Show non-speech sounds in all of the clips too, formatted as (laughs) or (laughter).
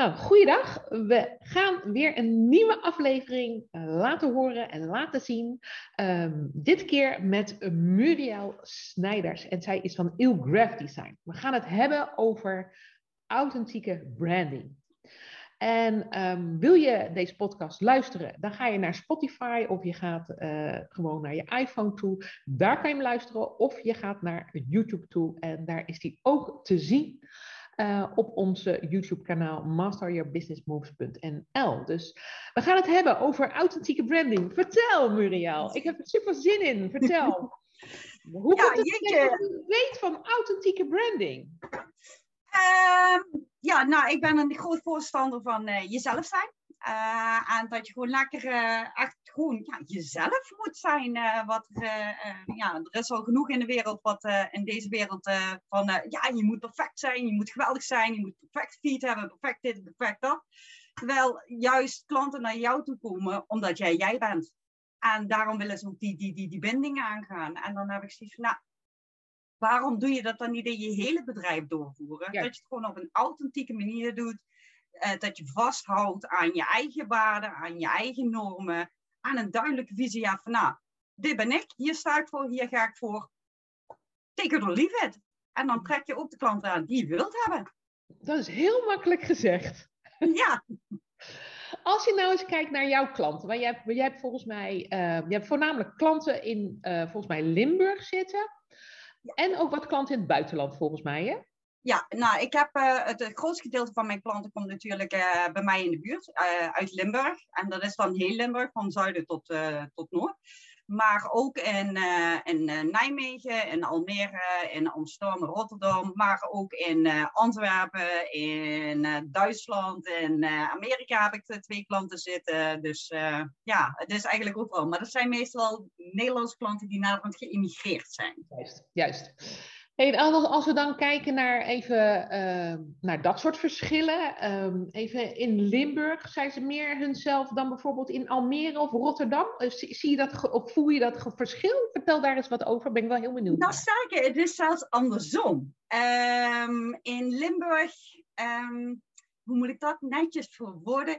Nou, goeiedag. We gaan weer een nieuwe aflevering eh, laten horen en laten zien. Ehm, dit keer met Muriel Snijders. En zij is van Ilgraph Design. We gaan het hebben over authentieke branding. En ehm, wil je deze podcast luisteren, dan ga je naar Spotify of je gaat uh, gewoon naar je iPhone toe. Daar kan je hem luisteren. Of je gaat naar YouTube toe en daar is die ook te zien. Uh, op onze YouTube-kanaal masteryourbusinessmoves.nl. Dus we gaan het hebben over authentieke branding. Vertel, Muriel. Ik heb er super zin in. Vertel. (laughs) Hoe ja, komt het dat je weet van authentieke branding? Uh, ja, nou, ik ben een groot voorstander van uh, jezelf zijn. En dat je gewoon lekker uh, echt gewoon ja, jezelf moet zijn. Uh, wat, ja, er is al genoeg in de wereld wat in deze wereld van ja, je moet perfect zijn, je moet geweldig zijn, je moet perfect feed hebben, perfect dit, perfect dat. Terwijl juist klanten naar jou toe komen omdat jij jij bent. En daarom willen ze ook die, die, die, die binding aangaan. En dan heb ik zoiets van, nou, waarom doe je dat dan niet in je hele bedrijf doorvoeren? Dat je het gewoon op een authentieke manier doet uh, dat je vasthoudt aan je eigen waarden, aan je eigen normen, aan een duidelijke visie. Ja, van nou, dit ben ik, hier sta ik voor, hier ga ik voor. Take it or leave it. En dan trek je ook de klant aan die je wilt hebben. Dat is heel makkelijk gezegd. Ja. (laughs) Als je nou eens kijkt naar jouw klanten, want jij hebt, jij hebt volgens mij, uh, je hebt voornamelijk klanten in uh, volgens mij Limburg zitten. En ook wat klanten in het buitenland volgens mij, hè? Ja, nou, ik heb uh, het, grootste gedeelte van mijn klanten komt natuurlijk uh, bij mij in de buurt, uh, uit Limburg. En dat is dan heel Limburg, van zuiden tot, tot noord. Maar ook in, in Nijmegen, in Almere, in Amsterdam, Rotterdam. Maar ook in Antwerpen, in Duitsland, in Amerika heb ik twee klanten zitten. Dus ja, het is eigenlijk overal. Maar dat zijn meestal Nederlandse klanten die Nederland geïmigreerd zijn. Juist, juist. Hey, als we dan kijken naar even uh, naar dat soort verschillen. Um, even in Limburg zijn ze meer hunzelf dan bijvoorbeeld in Almere of Rotterdam. Uh, zie je dat of voel je dat verschil? Vertel daar eens wat over. Ben ik wel heel benieuwd. Nou, sterker, het is zelfs andersom. Um, in Limburg. Um, hoe moet ik dat netjes verwoorden?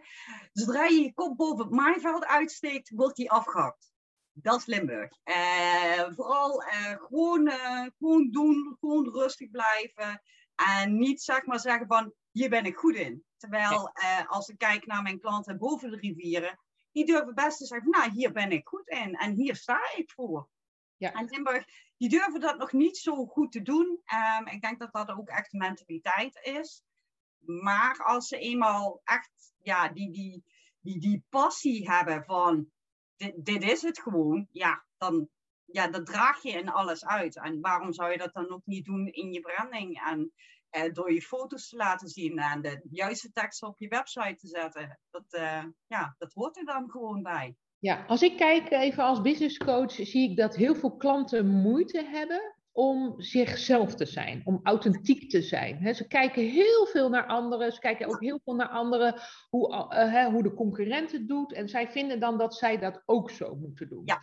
Zodra je je kop boven het maaiveld uitsteekt, wordt die afgehakt dat is Limburg. Uh, vooral uh, gewoon, uh, gewoon doen, gewoon rustig blijven. En niet zeg maar zeggen van, hier ben ik goed in. Terwijl als ik kijk naar mijn klanten boven de rivieren, die durven best te zeggen, nou hier ben ik goed in en hier sta ik voor. Ja. En Limburg, die durven dat nog niet zo goed te doen. Um, ik denk dat dat ook echt mentaliteit is. Maar als ze eenmaal echt ja, die, die, die, die passie hebben van dit, is het gewoon, ja, dan ja, dat draag je in alles uit. En waarom zou je dat dan ook niet doen in je branding? En eh, door je foto's te laten zien en de juiste teksten op je website te zetten. Dat, uh, ja, dat hoort er dan gewoon bij. Ja, als ik kijk even als business coach, zie ik dat heel veel klanten moeite hebben om zichzelf te zijn, om authentiek te zijn. ze kijken heel veel naar anderen, ze kijken ook heel veel naar anderen, hoe, uh, hoe de concurrent het doet. En zij vinden dan dat zij dat ook zo moeten doen. Ja.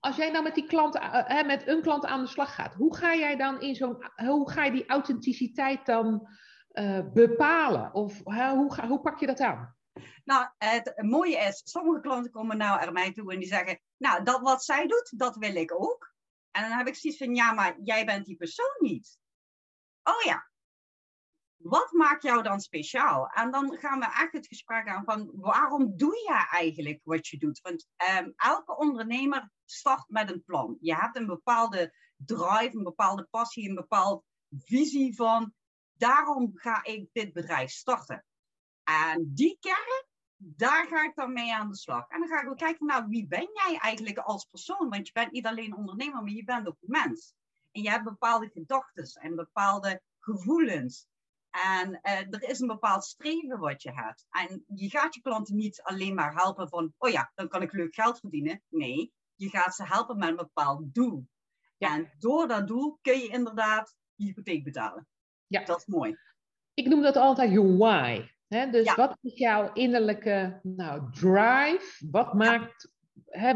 Als jij nou met, die klant, uh, met een klant aan de slag gaat, hoe ga jij dan in zo'n, hoe ga je die authenticiteit dan uh, bepalen? Of hoe, ga, hoe pak je dat aan? Nou, het mooie is, sommige klanten komen nou naar mij toe en die zeggen, nou, dat wat zij doet, dat wil ik ook. En dan heb ik zoiets van, ja, maar jij bent die persoon niet. Oh ja, wat maakt jou dan speciaal? En dan gaan we echt het gesprek aan van, waarom doe jij eigenlijk wat je doet? Want um, elke ondernemer start met een plan. Je hebt een bepaalde drive, een bepaalde passie, een bepaalde visie van, daarom ga ik dit bedrijf starten. En die kern, daar ga ik dan mee aan de slag. En dan ga ik ook kijken, nou, wie ben jij eigenlijk als persoon? Want je bent niet alleen ondernemer, maar je bent ook mens. En je hebt bepaalde gedachten en bepaalde gevoelens. En uh, er is een bepaald streven wat je hebt. En je gaat je klanten niet alleen maar helpen van, oh ja, dan kan ik leuk geld verdienen. Nee, je gaat ze helpen met een bepaald doel. Ja. En door dat doel kun je inderdaad je hypotheek betalen. Ja. Dat is mooi. Ik noem dat altijd your why dus wat is jouw innerlijke nou, drive? Wat maakt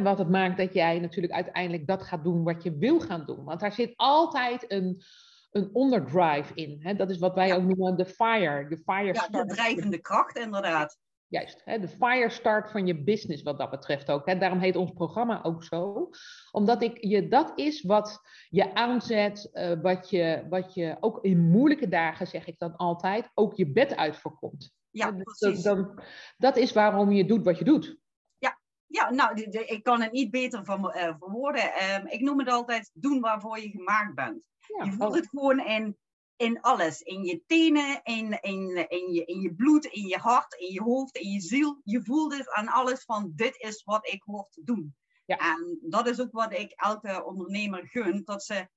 wat het maakt dat jij natuurlijk uiteindelijk dat gaat doen wat je wil gaan doen. Want daar zit altijd een, een onderdrive in. Hè? Dat is wat wij ook noemen de fire. De, fire ja, de drijvende kracht, inderdaad. Juist, hè, de fire start van je business wat dat betreft ook. Hè. Daarom heet ons programma ook zo. Omdat ik je, dat is wat je aanzet, uh, wat, je, wat je ook in moeilijke dagen, zeg ik dan altijd, ook je bed uit voorkomt. Ja, dus precies. Dan, dat is waarom je doet wat je doet. Ja, ja nou, ik kan het niet beter van, uh, verwoorden. Uh, ik noem het altijd doen waarvoor je gemaakt bent. Ja, je voelt het gewoon in in alles. In je tenen, in, in, in, je, in je bloed, in je hart, in je hoofd, in je ziel. Je voelt het aan alles van dit is wat ik hoor te doen. Ja. En dat is ook wat ik elke ondernemer gun. Dat ze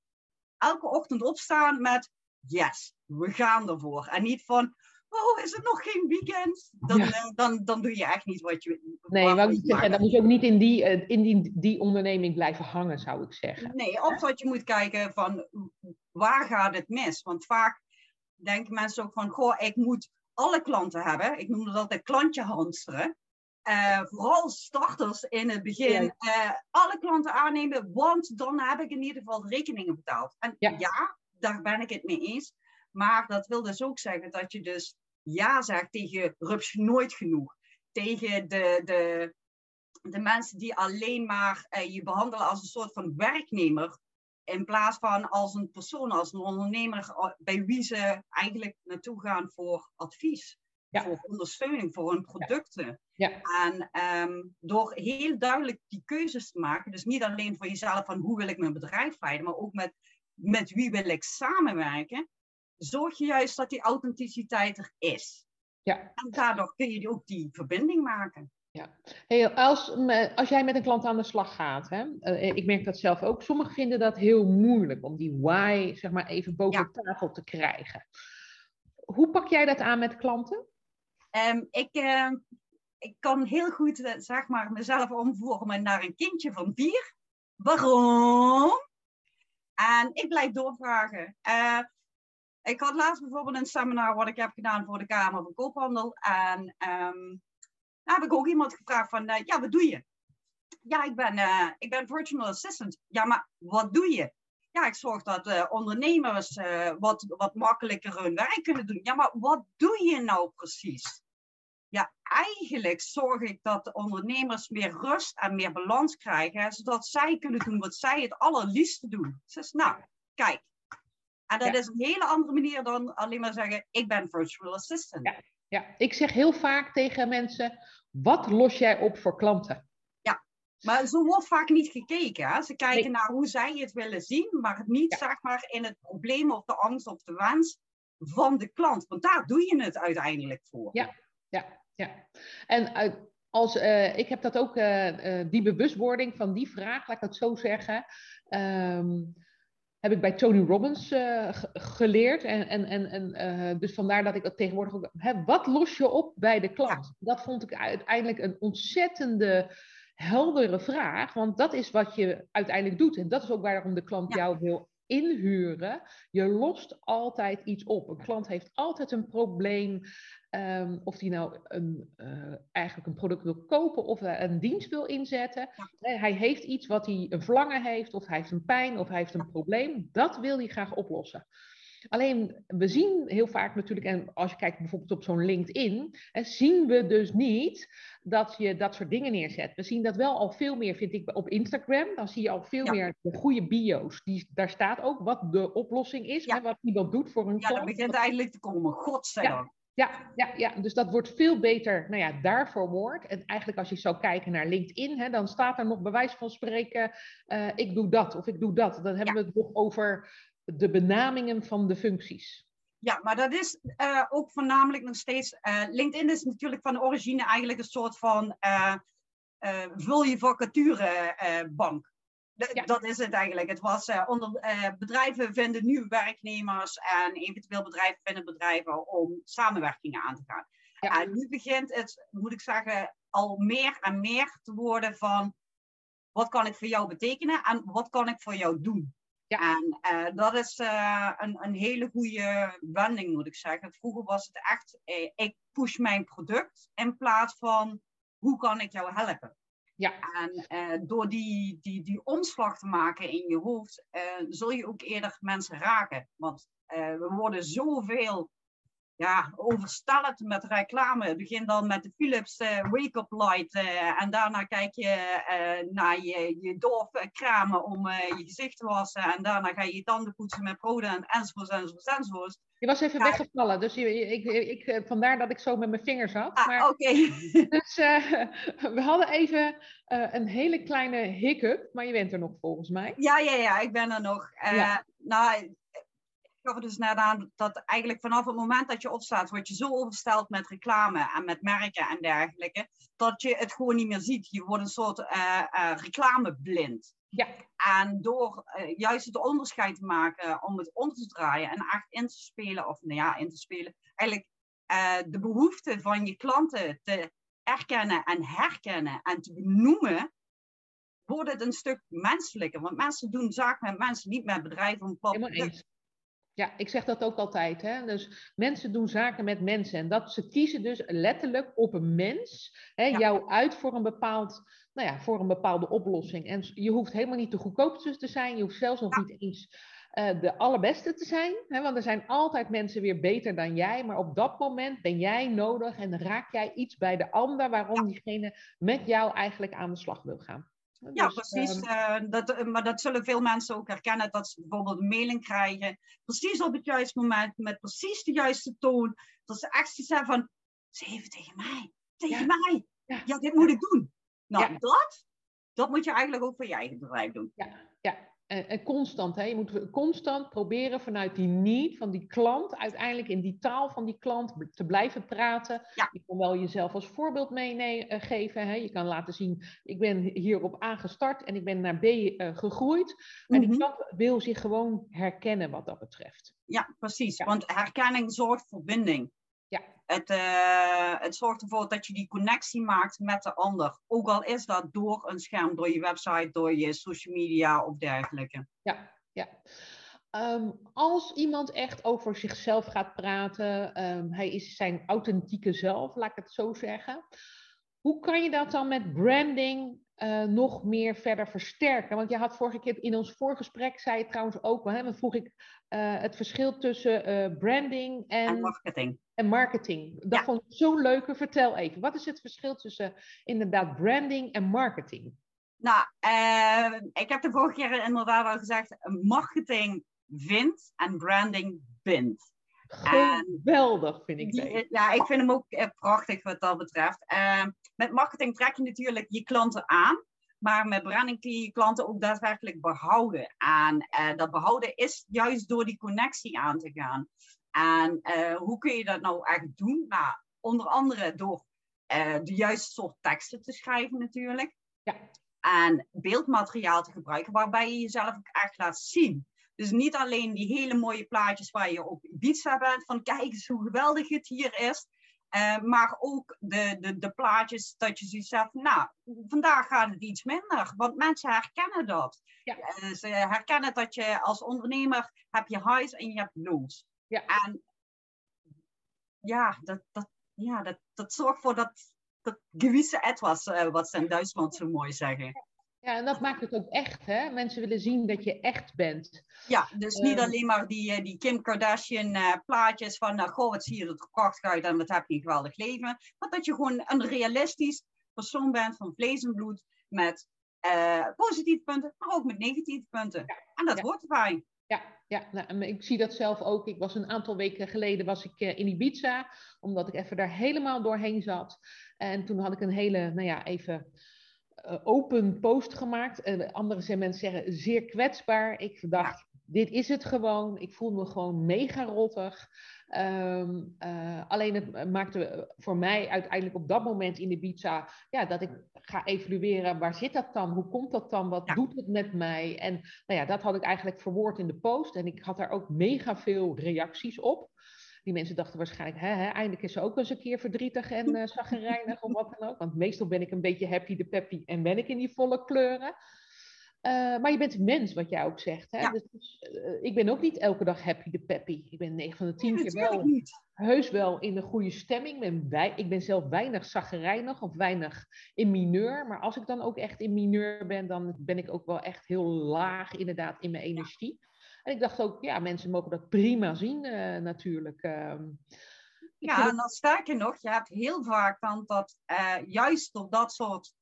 elke ochtend opstaan met yes, we gaan ervoor. En niet van, oh, is het nog geen weekend? Dan, ja. dan, dan doe je echt niet wat je... Nee, maar zeggen, dan moet je ook niet in, die, eh, in die, die onderneming blijven hangen, zou ik zeggen. Nee, of wat je moet kijken van, waar gaat het mis? Want vaak denken mensen ook van, goh, ik moet alle klanten hebben. Ik noem dat altijd klantje hamsteren. Uh, vooral starters in het begin. Uh, alle klanten aannemen, want dan heb ik in ieder geval de rekeningen betaald. En ja. ja, daar ben ik het mee eens. Maar dat wil dus ook zeggen dat je dus ja zegt tegen rupsje nooit genoeg. Tegen de, de, de mensen die alleen maar uh, je behandelen als een soort van werknemer. In plaats van als een persoon, als een ondernemer bij wie ze eigenlijk naartoe gaan voor advies. Voor ondersteuning, voor hun producten. Ja. En um, door heel duidelijk die keuzes te maken, dus niet alleen voor jezelf van hoe wil ik mijn bedrijf leiden, maar ook met, met wie wil ik samenwerken, zorg je juist dat die authenticiteit er is. Ja. En daardoor kun je ook die verbinding maken. Ja. Hey, als, als jij met een klant aan de slag gaat, hè, uh, ik merk dat zelf ook, sommigen vinden dat heel moeilijk om die why zeg maar even boven ja. tafel te krijgen. Hoe pak jij dat aan met klanten? Um, ik, uh, ik kan heel goed uh, zeg maar, mezelf omvormen naar een kindje van vier. Waarom? En ik blijf doorvragen. Ik had laatst bijvoorbeeld een seminar wat ik heb gedaan voor de Kamer van Koophandel. En um, daar heb ik ook iemand gevraagd van, uh, ja, wat doe je? Ja, ik ben, uh, ik ben virtual assistant. Ja, maar wat doe je? Ja, ik zorg dat uh, ondernemers wat, wat makkelijker hun werk kunnen doen. Ja, maar wat doe je nou precies? Ja, eigenlijk zorg ik dat de ondernemers meer rust en meer balans krijgen, zodat zij kunnen doen wat zij het allerliefste doen. Dus nou, kijk, en dat is een hele andere manier dan alleen maar zeggen, ik ben virtual assistant. Ja. ja, ik zeg heel vaak tegen mensen, wat los jij op voor klanten? Ja, maar zo wordt vaak niet gekeken. Hè? Ze kijken naar hoe zij het willen zien, maar niet zeg maar in het probleem of de angst of de wens van de klant. Want daar doe je het uiteindelijk voor. Ja, ja, ja. En als, uh, ik heb dat ook, uh, die bewustwording van die vraag, laat ik het zo zeggen. Um, heb ik bij Tony Robbins uh, geleerd. En, en, en, en uh, dus vandaar dat ik dat tegenwoordig ook. Hè, wat los je op bij de klant? Dat vond ik uiteindelijk een ontzettende heldere vraag. Want dat is wat je uiteindelijk doet. En dat is ook waarom de klant jou wil inhuren. Je lost altijd iets op. Een klant heeft altijd een probleem. Um, of die nou een, uh, eigenlijk een product wil kopen of een dienst wil inzetten. Ja. Hij heeft iets wat hij een verlangen heeft, of hij heeft een pijn, of hij heeft een probleem. Dat wil hij graag oplossen. Alleen, we zien heel vaak natuurlijk, en als je kijkt bijvoorbeeld op zo'n LinkedIn, zien we dus niet dat je dat soort dingen neerzet. We zien dat wel al veel meer, vind ik, op Instagram. Dan zie je al veel meer de goede bio's. Die, daar staat ook wat de oplossing is, ja. wat iemand doet voor een ja, klant. Ja, dat begint eindelijk te komen, godzijdank. Ja, ja, ja, dus dat wordt veel beter nou ja, daarvoor wordt. En eigenlijk als je zou kijken naar LinkedIn, hè, dan staat er nog bewijs van spreken, uh, ik doe dat of ik doe dat. Dan hebben ja. we het nog over de benamingen van de functies. Ja, maar dat is uh, ook voornamelijk nog steeds. Uh, LinkedIn is natuurlijk van origine eigenlijk een soort van vul je vacaturebank. Ja. Dat is het eigenlijk. Het was onder bedrijven vinden nu werknemers en eventueel bedrijven vinden bedrijven om samenwerkingen aan te gaan. Ja. En nu begint het, moet ik zeggen, al meer en meer te worden van wat kan ik voor jou betekenen en wat kan ik voor jou doen. Ja. En uh, dat is een, een hele goede wending, moet ik zeggen. Vroeger was het echt, ik push mijn product in plaats van hoe kan ik jou helpen. Ja. En eh, door die, die, die omslag te maken in je hoofd, eh, zul je ook eerder mensen raken. Want eh, we worden zoveel ja, overstelpt met reclame. Het begint dan met de Philips uh, wake-up light. Uh, en daarna kijk je uh, naar je, je om je gezicht te wassen. En daarna ga je je tanden poetsen met Prodent enzovoort, enzovoort, enzovoort. Je was even weggevallen, dus ik, ik, ik, vandaar dat ik zo met mijn vingers had. Ah, oké. (laughs) Dus we hadden even een hele kleine hiccup, maar je bent er nog volgens mij. Ja, ja, ja, ik ben er nog. Ja. Nou, gaf er dus net aan dat eigenlijk vanaf het moment dat je opstaat, word je zo oversteld met reclame en met merken en dergelijke, dat je het gewoon niet meer ziet. Je wordt een soort uh, uh, reclameblind. Ja. En door uh, juist het onderscheid te maken om het om te draaien en echt in te spelen, of nou ja, in te spelen, eigenlijk de behoeften van je klanten te erkennen en herkennen en te benoemen, wordt het een stuk menselijker. Want mensen doen zaken met mensen, niet met bedrijven om plat ja, ik zeg dat ook altijd. Hè? Dus mensen doen zaken met mensen. En dat ze kiezen dus letterlijk op een mens. Hè, Jou uit voor een, bepaald, nou ja, voor een bepaalde oplossing. En je hoeft helemaal niet de goedkoopste te zijn. Je hoeft zelfs nog niet eens uh, de allerbeste te zijn. Hè? Want er zijn altijd mensen weer beter dan jij. Maar op dat moment ben jij nodig en raak jij iets bij de ander waarom diegene met jou eigenlijk aan de slag wil gaan. Ja, dus, precies. Ehm, uh, dat, eh, maar dat zullen veel mensen ook herkennen, dat ze bijvoorbeeld een mailing krijgen, precies op het juiste moment, met precies de juiste toon. Dat ze echt hebben van, ze even tegen mij, tegen mij. Ja. ja. dit moet ik doen. Nou, dat, dat moet je eigenlijk ook voor je eigen bedrijf doen. Ja, ja en, constant, hè? je moet constant proberen vanuit die need van die klant, uiteindelijk in die taal van die klant te blijven praten. Je kan wel jezelf als voorbeeld meegeven. Eh, hè? Je kan laten zien, ik ben hierop aangestart en ik ben naar B uh, gegroeid. En die mhm. klant wil zich gewoon herkennen wat dat betreft. Ja, precies. Want herkenning zorgt voor binding. Ja. Het, uh, het zorgt ervoor dat je die connectie maakt met de ander. Ook al is dat door een scherm, door je website, door je social media of dergelijke. Ja, ja. Um, als iemand echt over zichzelf gaat praten, um, hij is zijn authentieke zelf, laat ik het zo zeggen. Hoe kan je dat dan met branding uh, nog meer verder versterken? Want je had vorige keer in ons voorgesprek, zei je trouwens ook, hè, dan vroeg ik uh, het verschil tussen uh, branding en, en, marketing. En marketing. Dat vond ik zo leuk. Vertel even, wat is het verschil tussen inderdaad branding en marketing? Nou, ik heb de vorige keer inderdaad al gezegd, marketing vindt en branding bindt. Geweldig vind ik die, Ja, ik vind hem ook prachtig wat dat betreft. Met marketing trek je natuurlijk je klanten aan. Maar met branding kun je je klanten ook daadwerkelijk behouden. En uh, dat behouden is juist door die connectie aan te gaan. En uh, hoe kun je dat nou echt doen? Nou, onder andere door uh, de juiste soort teksten te schrijven natuurlijk. Ja. En beeldmateriaal te gebruiken waarbij je jezelf ook echt laat zien. Dus niet alleen die hele mooie plaatjes waar je op Ibiza bent, van kijk eens hoe geweldig het hier is. Uh, maar ook de, de, de plaatjes dat je ziet zegt, nou, vandaag gaat het iets minder. Want mensen herkennen dat. Ja. Uh, ze herkennen dat je als ondernemer heb je highs en je hebt. Ja. En ja, dat, dat, ja, dat, dat zorgt voor dat, dat gewisse etwas, uh, wat ze in Duitsland zo mooi zeggen. Ja, en dat maakt het ook echt, hè? Mensen willen zien dat je echt bent. Ja, dus niet ehm. alleen maar die, die Kim Kardashian uh, plaatjes van, nou, goh, wat zie je er prachtig uit en wat heb je een geweldig leven. Maar dat je gewoon een realistisch persoon bent van vlees en bloed met uh, positieve punten, maar ook met negatieve punten. En dat ja. hoort erbij. Ja, ja nou, ik zie dat zelf ook. Ik was een aantal weken geleden was ik in Ibiza, omdat ik even daar helemaal doorheen zat. En toen had ik een hele, nou ja, even open post gemaakt. Uh, andere mensen zeggen zeer kwetsbaar. Ik dacht, dit is het gewoon. Ik voel me gewoon mega rottig. Um, uh, alleen het maakte voor mij uiteindelijk op dat moment in de pizza, ja, dat ik ga evalueren, waar zit dat dan? Hoe komt dat dan? Wat doet het met mij? En nou ja, dat had ik eigenlijk verwoord in de post. En ik had daar ook mega veel reacties op. Die mensen dachten waarschijnlijk, hè, hè, eindelijk is ze ook eens een keer verdrietig en (laughs) uh, of wat dan ook. Want meestal ben ik een beetje happy de peppy en ben ik in die volle kleuren. Eh, maar je bent een mens, wat jij ook zegt. Hè? Ja. Dus, ik ben ook niet elke dag happy de peppy. Ik ben 9 van de 10 Nee, keer wel niet. heus wel in een goede stemming. Ik ben, wij, ik ben zelf weinig zaggerijnig of weinig in mineur. Maar als ik dan ook echt in mineur ben, dan ben ik ook wel echt heel laag inderdaad in mijn energie. En ik dacht ook, ja, mensen mogen dat prima zien eh, natuurlijk. Ehm, Ja, en dan sterker nog, je hebt heel vaak dan dat juist door dat soort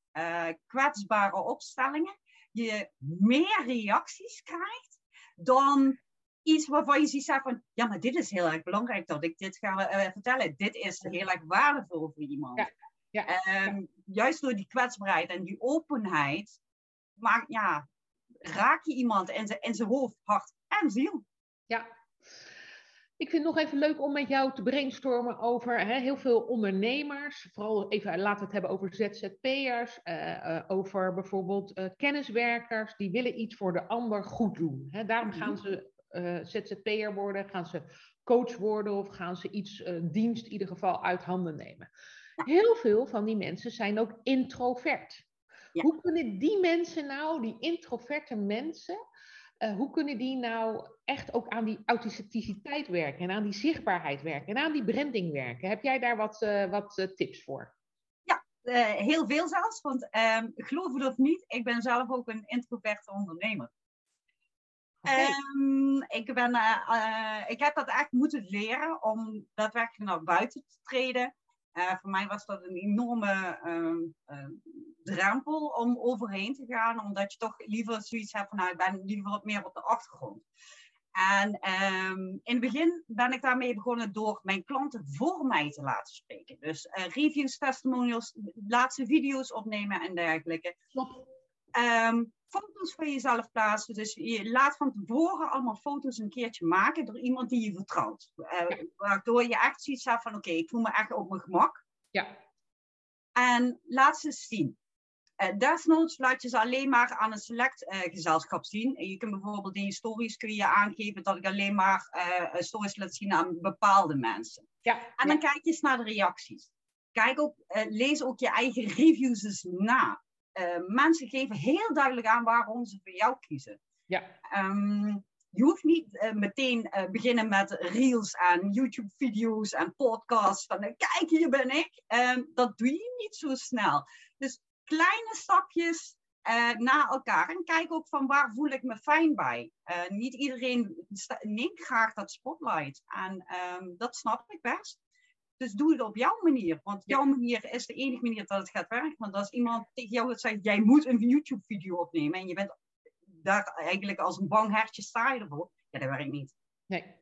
kwetsbare opstellingen je meer reacties krijgt dan iets waarvan je ziet zeggen van, ja, maar dit is heel erg belangrijk dat ik dit ga eh, vertellen. Dit is heel erg waardevol voor iemand. Ja, ja, Ehm, Juist door die kwetsbaarheid en die openheid, maak, ja, raak je iemand in zijn, in zijn hoofd, hart en ziel. Ja. Ik vind het nog even leuk om met jou te brainstormen over hè, heel veel ondernemers. Vooral even, laten we het hebben over ZZP'ers. eh, eh, over bijvoorbeeld eh, kenniswerkers. Die willen iets voor de ander goed doen. Hè, daarom gaan ze eh, ZZP'er worden. Gaan ze coach worden. Of gaan ze iets, eh, dienst in ieder geval uit handen nemen. Heel veel van die mensen zijn ook introvert. Ja. Hoe kunnen die mensen nou, die introverte mensen, eh, hoe kunnen die nou echt ook aan die authenticiteit werken en aan die zichtbaarheid werken en aan die branding werken? Heb jij daar wat, eh, wat eh, tips voor? Eh, heel veel zelfs, want ehm, geloof het of niet, ik ben zelf ook een introverte ondernemer. Ehm, ik, ben, ik heb dat echt moeten leren om daadwerkelijk naar buiten te treden. Voor mij was dat een enorme ehm, eh, drempel om overheen te gaan, omdat je toch liever zoiets hebt van, nou, ik ben liever wat meer op de achtergrond. En ehm, in het begin ben ik daarmee begonnen door mijn klanten voor mij te laten spreken. Dus eh, reviews, testimonials, laatste video's opnemen en dergelijke. Ehm, foto's van jezelf plaatsen. Dus je laat van tevoren allemaal foto's een keertje maken door iemand die je vertrouwt. Eh, Waardoor je echt zoiets hebt van, oké, ik voel me echt op mijn gemak. Ja, En laat ze zien. Eh desnoods laat je ze alleen maar aan een select eh, gezelschap zien. En je kunt bijvoorbeeld in je stories kun je aangeven dat ik alleen maar eh, stories laat zien aan bepaalde mensen. ja, En dan kijk je eens naar de reacties. Kijk ook, lees ook je eigen (laughs) reviews eens na. Mensen geven heel duidelijk aan waarom ze voor jou kiezen. ja, Ehm, je hoeft niet meteen eh, beginnen met reels en YouTube-video's en podcasts. Van kijk, hier ben ik. Ehm, dat doe je niet zo snel. Dus kleine stapjes eh, na elkaar. En kijk ook van waar voel ik me fijn bij. Eh, niet iedereen neemt graag dat spotlight. En ehm, dat snap ik best. Dus doe het op jouw manier. Want jouw manier is de enige manier dat het gaat werken. Want als iemand tegen jou zeggen, jij moet een YouTube-video opnemen. En je bent daar eigenlijk als een bang hertje sta je ervoor. Ja, dat werkt niet. nee.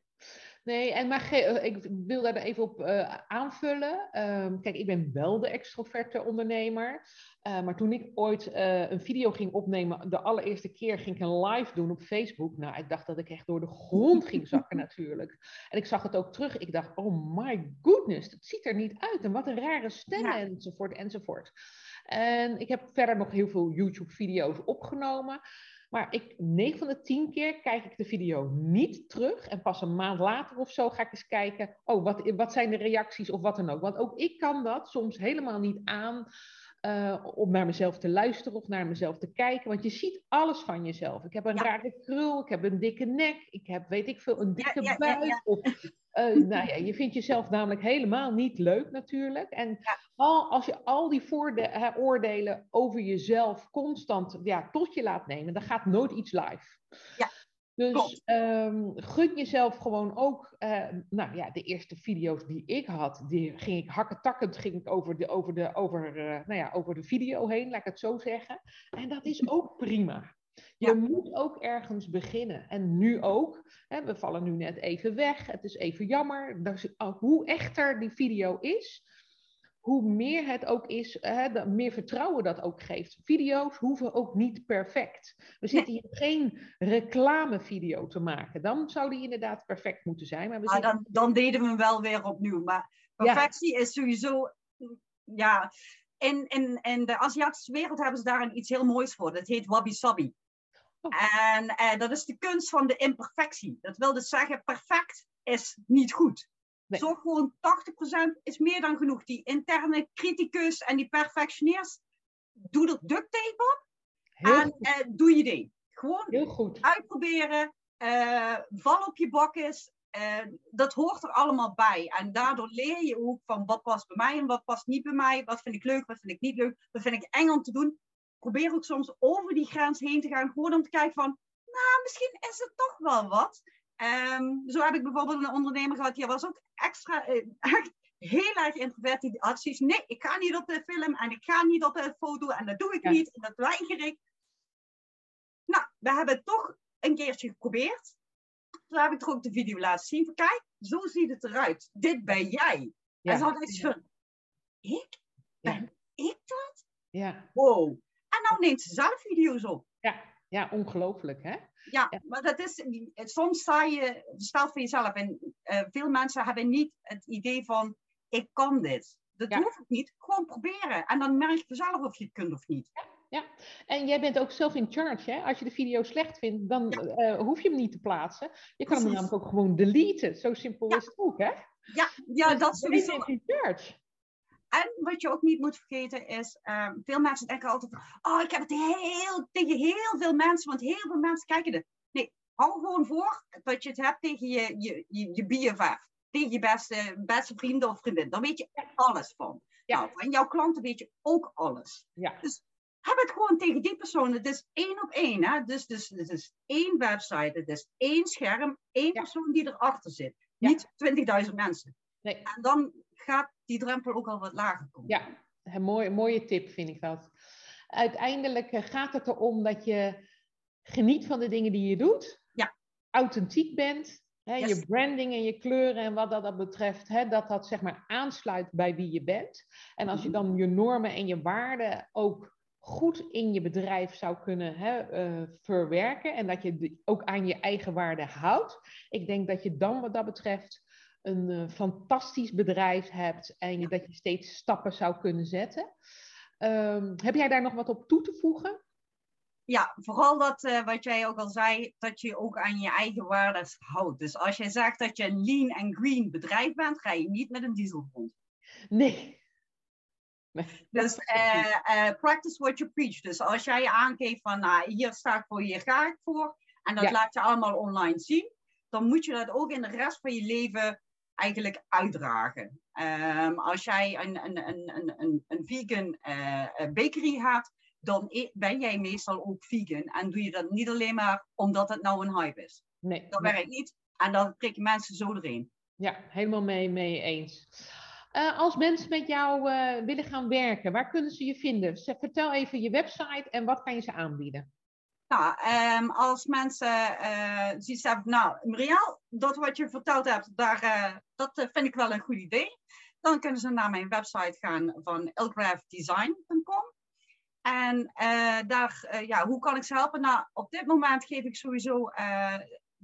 Nee, en maar eh, ik wil daar even op eh, aanvullen. Ehm, kijk, ik ben wel de extroverte ondernemer. Eh, maar toen ik ooit een video ging opnemen, de allereerste keer ging ik een live doen op Facebook. Nou, ik dacht dat ik echt door de grond ging zakken (laughs) natuurlijk. En ik zag het ook terug. Ik dacht, oh my goodness, het ziet er niet uit. En wat een rare stem Ja. enzovoort enzovoort. En ik heb verder nog heel veel YouTube-video's opgenomen. Maar ik, 9 van de 10 keer kijk ik de video niet terug. En pas een maand later of zo ga ik eens kijken. Oh, wat, wat zijn de reacties of wat dan ook. Want ook ik kan dat soms helemaal niet aan. eh, om naar mezelf te luisteren of naar mezelf te kijken. Want je ziet alles van jezelf. Ik heb een Ja. rare krul, ik heb een dikke nek, ik heb, weet ik veel, een dikke ja, ja, buik. Of, eh, nou ja, je vindt jezelf namelijk helemaal niet leuk natuurlijk. En Ja. al, als je al die vooroordelen over jezelf constant ja, tot je laat nemen, dan gaat nooit iets live. Ja, Dus ehm, gun jezelf gewoon ook. eh, nou ja, de eerste video's die ik had, die ging ik hakketakkend ging ik over, de, over, de, over, eh, nou ja, over de video heen, laat ik het zo zeggen. En dat is ook prima. Je Ja. moet ook ergens beginnen. En nu ook. Hè, we vallen nu net even weg. Het is even jammer. Dus, uh, hoe echter die video is, hoe meer het ook is, hè, de- meer vertrouwen dat ook geeft. Video's hoeven ook niet perfect. We zitten hier geen reclamevideo te maken. Dan zou die inderdaad perfect moeten zijn. Maar we zitten... dan, dan deden we hem wel weer opnieuw. Maar perfectie is sowieso, ja, in, in, in de Aziatische wereld hebben ze daar een iets heel moois voor. Dat heet wabi-sabi. En eh, dat is de kunst van de imperfectie. Dat wil dus zeggen, perfect is niet goed. Nee. Zorg gewoon 80% is meer dan genoeg. Die interne criticus en die perfectionist, doe er duct tape op. Heel en eh, doe je ding. Gewoon Heel goed. uitproberen. eh, val op je bakjes. dat hoort er allemaal bij. En daardoor leer je ook van wat past bij mij en wat past niet bij mij. Wat vind ik leuk, wat vind ik niet leuk. Wat vind ik eng om te doen. Probeer ook soms over die grens heen te gaan. Gewoon om te kijken van, nou, misschien is het toch wel wat. Ehm, zo heb ik bijvoorbeeld een ondernemer gehad, die was ook extra, eh, echt heel erg introvert. Die had zoiets, nee, ik ga niet op de film en ik ga niet op de foto en dat doe ik Ja. niet en dat weiger ik. Nou, we hebben het toch een keertje geprobeerd. Toen heb ik er ook de video laten zien. Van, kijk, zo ziet het eruit. Dit ben jij. Ja. En ze had echt van, ik? Ja. Ben ik dat? Ja. Wow. Nou neemt ze zelf video's op. Ja. ja, ongelooflijk hè? Ja, Ja. maar dat is, soms sta je, stel voor jezelf, en eh, veel mensen hebben niet het idee van, ik kan dit. Dat Ja. hoeft het niet, gewoon proberen. En dan merk je zelf of je het kunt of niet. En jij bent ook zelf in charge, hè? Als je de video slecht vindt, dan eh, hoef je hem niet te plaatsen. Je kan hem namelijk ook gewoon deleten. Zo simpel Ja. is het ook, hè? Ja, ja Dus dat jij sowieso. in charge. En wat je ook niet moet vergeten is, ehm, veel mensen denken altijd, oh, ik heb het heel, tegen heel veel mensen, want heel veel mensen kijken er. Nee, hou gewoon voor dat je het hebt tegen je, je, je, je BFF, tegen je beste, beste vrienden of vriendin. Daar weet je alles van. Ja. Nou, van jouw klanten weet je ook alles. Ja. Heb het gewoon tegen die persoon. Het is één op één. Hè? Dus, dus het is één website, het is één scherm, één Ja. persoon die erachter zit. Niet 20.000 mensen. Nee. En dan gaat die drempel ook al wat lager komen. Ja, een mooie, mooie tip vind ik dat. Uiteindelijk eh, gaat het erom dat je geniet van de dingen die je doet. Ja. Authentiek bent. Hè, Yes. Je branding en je kleuren en wat dat, dat betreft, hè, dat dat zeg maar aansluit bij wie je bent. En als je Mhm. dan je normen en je waarden ook goed in je bedrijf zou kunnen hè, eh, verwerken en dat je ook aan je eigen waarden houdt. Ik denk dat je dan wat dat betreft een eh, fantastisch bedrijf hebt en je, dat je steeds stappen zou kunnen zetten. Ehm, heb jij daar nog wat op toe te voegen? Ja, vooral dat eh, wat jij ook al zei, dat je ook aan je eigen waarden houdt. Dus als jij zegt dat je een lean en green bedrijf bent, ga je niet met een diesel rond. Nee. (laughs) Nee. Dus eh, practice what you preach. Dus als jij aangeeft van, nou, hier sta ik voor, hier ga ik voor, en dat Ja. laat je allemaal online zien, dan moet je dat ook in de rest van je leven eigenlijk uitdragen. Ehm, als jij een, een, een, een, een, vegan eh, eh, bakery hebt, dan e- ben jij meestal ook vegan. En doe je dat niet alleen maar omdat het nou een hype is. nee. Dat nee. werkt niet. En dan prikken mensen zo erin. Ja, helemaal mee, mee eens. Eh, als mensen met jou willen gaan werken, waar kunnen ze je vinden? Zeg- Vertel even je website en wat kan je ze aanbieden? Nou, als mensen eh zoiets hebben, nou, Marielle, dat wat je verteld hebt, daar, eh, dat eh, vind ik wel een goed idee. Dan kunnen ze naar mijn website gaan van elgraphdesign.com. En daar, ja, hoe kan ik ze helpen? Nou, op dit moment geef ik sowieso eh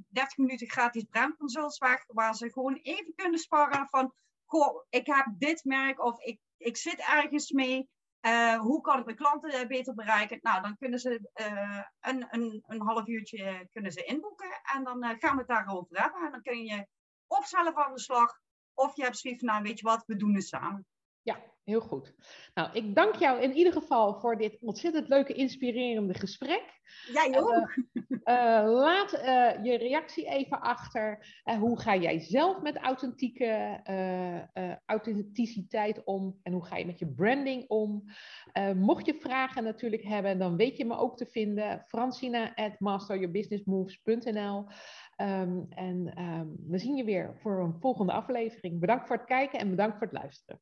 30 minuten gratis brandconsults weg, waar ze gewoon even kunnen sparren van, goh, ik heb dit merk of ik, ik zit ergens mee. Eh, hoe kan ik mijn klanten eh, beter bereiken? Nou, dan kunnen ze eh, een, een, een half uurtje kunnen ze inboeken en dan gaan we het daarover hebben. En dan kun je of zelf aan de slag, of je hebt zoiets van, nou weet je wat, we doen het samen. Ja, heel goed. Nou, ik dank jou in ieder geval voor dit ontzettend leuke, inspirerende gesprek. Jij ook. Eh, laat eh, je reactie even achter. Eh, hoe ga jij zelf met authentieke eh, eh, authenticiteit om? En hoe ga je met je branding om? Eh, mocht je vragen natuurlijk hebben, dan weet je me ook te vinden. Francina at masteryourbusinessmoves.nl Ehm, En ehm, we zien je weer voor een volgende aflevering. Bedankt voor het kijken en bedankt voor het luisteren.